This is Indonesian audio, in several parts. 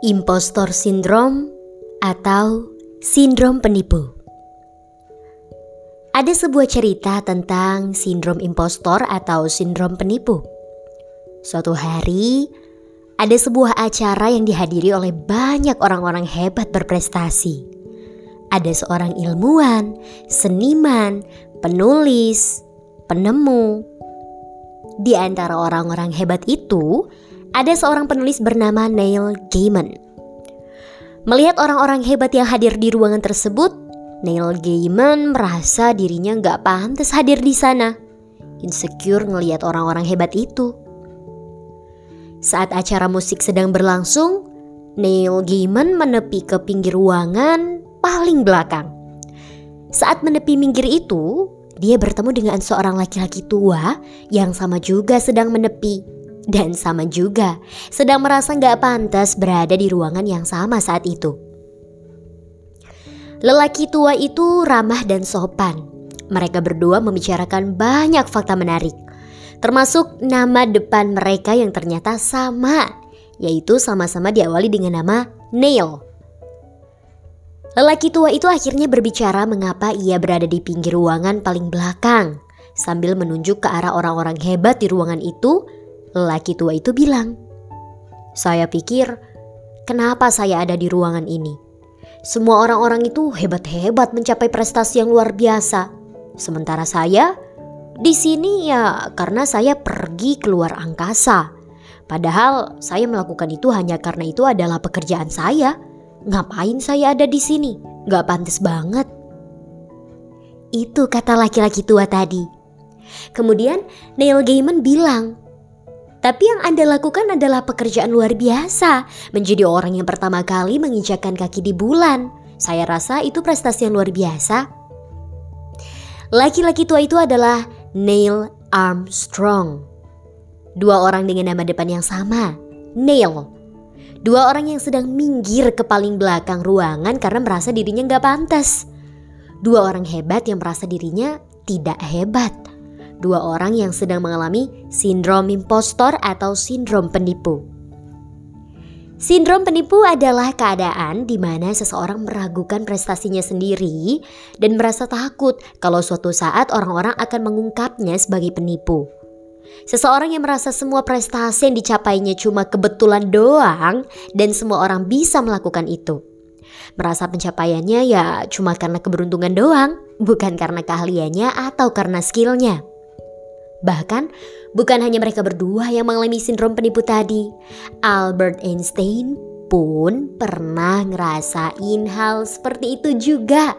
Impostor Syndrome atau Sindrom Penipu. Ada sebuah cerita tentang sindrom impostor atau sindrom penipu. Suatu hari, ada sebuah acara yang dihadiri oleh banyak orang-orang hebat berprestasi. Ada seorang ilmuwan, seniman, penulis, penemu. Di antara orang-orang hebat itu, ada seorang penulis bernama Neil Gaiman. Melihat orang-orang hebat yang hadir di ruangan tersebut, Neil Gaiman merasa dirinya nggak pantas hadir di sana. Insecure ngelihat orang-orang hebat itu. Saat acara musik sedang berlangsung, Neil Gaiman menepi ke pinggir ruangan paling belakang. Saat menepi minggir itu, dia bertemu dengan seorang laki-laki tua yang sama juga sedang menepi. Dan sama juga, sedang merasa nggak pantas berada di ruangan yang sama saat itu. Lelaki tua itu ramah dan sopan. Mereka berdua membicarakan banyak fakta menarik, termasuk nama depan mereka yang ternyata sama, yaitu sama-sama diawali dengan nama Neil. Lelaki tua itu akhirnya berbicara mengapa ia berada di pinggir ruangan paling belakang, sambil menunjuk ke arah orang-orang hebat di ruangan itu Lelaki tua itu bilang, "Saya pikir, kenapa saya ada di ruangan ini? Semua orang-orang itu hebat-hebat mencapai prestasi yang luar biasa. Sementara saya di sini ya karena saya pergi keluar angkasa. Padahal saya melakukan itu hanya karena itu adalah pekerjaan saya. Ngapain saya ada di sini? Gak pantas banget." Itu kata laki-laki tua tadi. Kemudian Neil Gaiman bilang, tapi yang Anda lakukan adalah pekerjaan luar biasa, menjadi orang yang pertama kali menginjakkan kaki di bulan. Saya rasa itu prestasi yang luar biasa. Laki-laki tua itu adalah Neil Armstrong. Dua orang dengan nama depan yang sama, Neil. Dua orang yang sedang minggir ke paling belakang ruangan karena merasa dirinya nggak pantas. Dua orang hebat yang merasa dirinya tidak hebat dua orang yang sedang mengalami sindrom impostor atau sindrom penipu. Sindrom penipu adalah keadaan di mana seseorang meragukan prestasinya sendiri dan merasa takut kalau suatu saat orang-orang akan mengungkapnya sebagai penipu. Seseorang yang merasa semua prestasi yang dicapainya cuma kebetulan doang dan semua orang bisa melakukan itu. Merasa pencapaiannya ya cuma karena keberuntungan doang, bukan karena keahliannya atau karena skillnya. Bahkan bukan hanya mereka berdua yang mengalami sindrom penipu tadi. Albert Einstein pun pernah ngerasain hal seperti itu juga.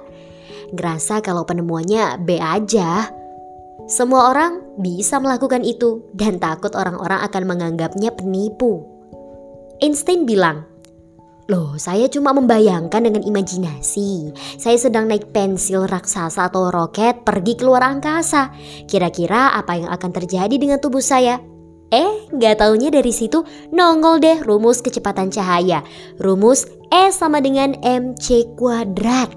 Ngerasa kalau penemuannya B aja. Semua orang bisa melakukan itu dan takut orang-orang akan menganggapnya penipu. Einstein bilang, Loh, saya cuma membayangkan dengan imajinasi. Saya sedang naik pensil raksasa atau roket pergi keluar angkasa. Kira-kira apa yang akan terjadi dengan tubuh saya? Eh, nggak taunya dari situ nongol deh rumus kecepatan cahaya. Rumus E sama dengan MC kuadrat.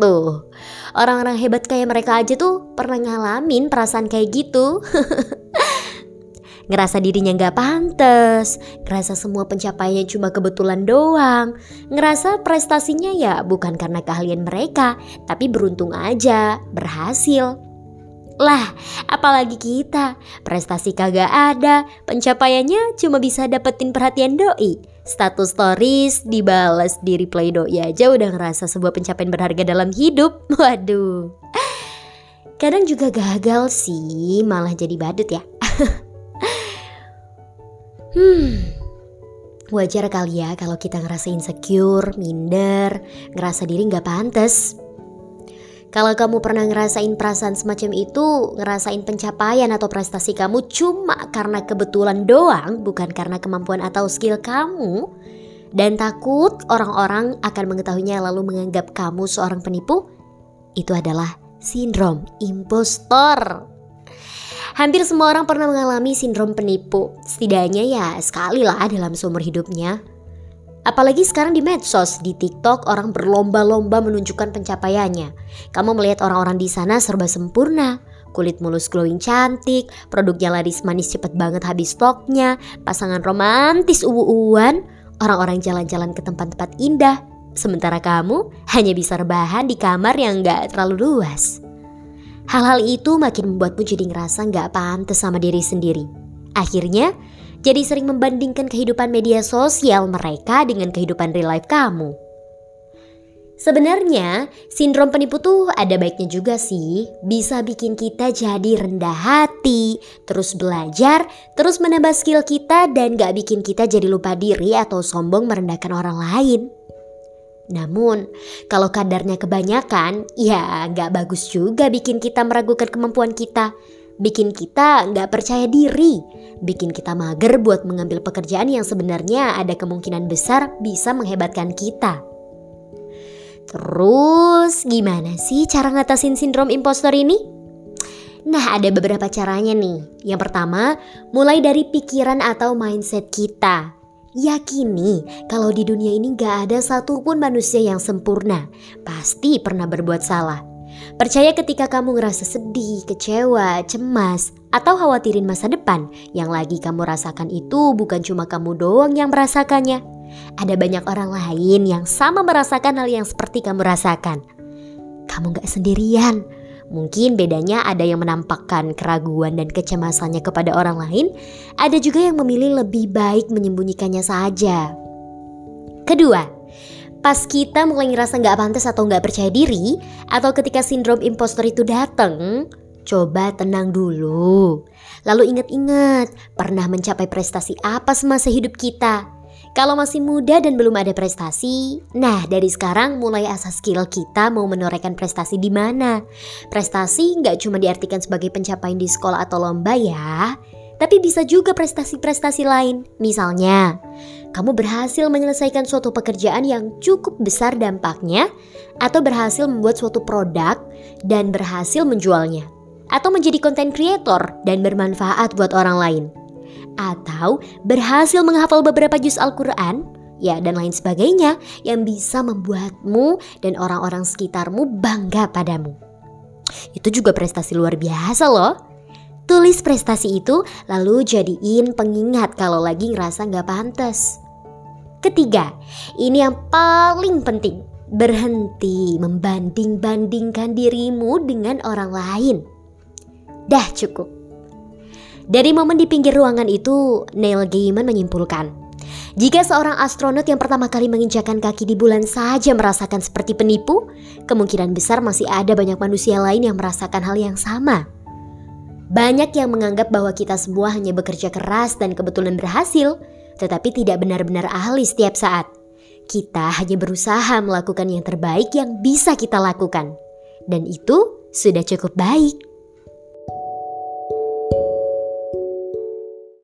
Tuh, orang-orang hebat kayak mereka aja tuh pernah ngalamin perasaan kayak gitu. ngerasa dirinya nggak pantas, ngerasa semua pencapaiannya cuma kebetulan doang, ngerasa prestasinya ya bukan karena keahlian mereka, tapi beruntung aja, berhasil. Lah, apalagi kita, prestasi kagak ada, pencapaiannya cuma bisa dapetin perhatian doi. Status stories dibales di replay doi aja udah ngerasa sebuah pencapaian berharga dalam hidup. Waduh. Kadang juga gagal sih, malah jadi badut ya. Hmm, wajar kali ya kalau kita ngerasa insecure, minder, ngerasa diri nggak pantas. Kalau kamu pernah ngerasain perasaan semacam itu, ngerasain pencapaian atau prestasi kamu cuma karena kebetulan doang, bukan karena kemampuan atau skill kamu, dan takut orang-orang akan mengetahuinya lalu menganggap kamu seorang penipu, itu adalah sindrom impostor. Hampir semua orang pernah mengalami sindrom penipu, setidaknya ya sekali lah dalam seumur hidupnya. Apalagi sekarang di medsos, di TikTok orang berlomba-lomba menunjukkan pencapaiannya. Kamu melihat orang-orang di sana serba sempurna, kulit mulus glowing cantik, produknya laris manis cepet banget habis stoknya, pasangan romantis uwu-uwan, orang-orang jalan-jalan ke tempat-tempat indah, sementara kamu hanya bisa rebahan di kamar yang gak terlalu luas. Hal-hal itu makin membuatmu jadi ngerasa gak pantas sama diri sendiri. Akhirnya, jadi sering membandingkan kehidupan media sosial mereka dengan kehidupan real life kamu. Sebenarnya, sindrom penipu tuh ada baiknya juga sih. Bisa bikin kita jadi rendah hati, terus belajar, terus menambah skill kita dan gak bikin kita jadi lupa diri atau sombong merendahkan orang lain. Namun, kalau kadarnya kebanyakan, ya gak bagus juga bikin kita meragukan kemampuan kita. Bikin kita gak percaya diri, bikin kita mager buat mengambil pekerjaan yang sebenarnya ada kemungkinan besar bisa menghebatkan kita. Terus gimana sih cara ngatasin sindrom impostor ini? Nah ada beberapa caranya nih. Yang pertama, mulai dari pikiran atau mindset kita. Yakini kalau di dunia ini gak ada satupun manusia yang sempurna. Pasti pernah berbuat salah. Percaya ketika kamu ngerasa sedih, kecewa, cemas, atau khawatirin masa depan, yang lagi kamu rasakan itu bukan cuma kamu doang yang merasakannya ada banyak orang lain yang sama merasakan hal yang seperti kamu rasakan. Kamu gak sendirian. Mungkin bedanya ada yang menampakkan keraguan dan kecemasannya kepada orang lain, ada juga yang memilih lebih baik menyembunyikannya saja. Kedua, pas kita mulai ngerasa gak pantas atau gak percaya diri, atau ketika sindrom impostor itu datang, coba tenang dulu. Lalu ingat-ingat, pernah mencapai prestasi apa semasa hidup kita? Kalau masih muda dan belum ada prestasi, nah dari sekarang mulai asas skill kita mau menorehkan prestasi di mana. Prestasi nggak cuma diartikan sebagai pencapaian di sekolah atau lomba ya, tapi bisa juga prestasi-prestasi lain. Misalnya, kamu berhasil menyelesaikan suatu pekerjaan yang cukup besar dampaknya, atau berhasil membuat suatu produk dan berhasil menjualnya, atau menjadi content creator dan bermanfaat buat orang lain atau berhasil menghafal beberapa juz Al-Quran, ya dan lain sebagainya yang bisa membuatmu dan orang-orang sekitarmu bangga padamu. Itu juga prestasi luar biasa loh. Tulis prestasi itu lalu jadiin pengingat kalau lagi ngerasa nggak pantas. Ketiga, ini yang paling penting. Berhenti membanding-bandingkan dirimu dengan orang lain. Dah cukup. Dari momen di pinggir ruangan itu, Neil Gaiman menyimpulkan, jika seorang astronot yang pertama kali menginjakan kaki di bulan saja merasakan seperti penipu, kemungkinan besar masih ada banyak manusia lain yang merasakan hal yang sama. Banyak yang menganggap bahwa kita semua hanya bekerja keras dan kebetulan berhasil, tetapi tidak benar-benar ahli setiap saat. Kita hanya berusaha melakukan yang terbaik yang bisa kita lakukan, dan itu sudah cukup baik.